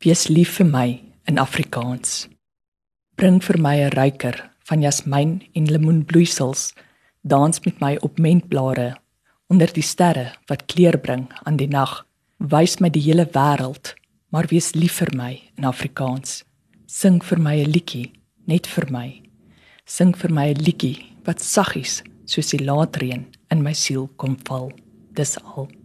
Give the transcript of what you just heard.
Wees lief vir my in Afrikaans. Bring vir my 'n ruiker van jasmiin en lemoenbloeisels. Dans met my op mentblare onder die sterre wat kleur bring aan die nag. Wys my die hele wêreld, maar wees lief vir my in Afrikaans. Sing vir my 'n liedjie, net vir my. Sing vir my 'n liedjie wat saggies soos die laatreën in my siel kom val. Dis al.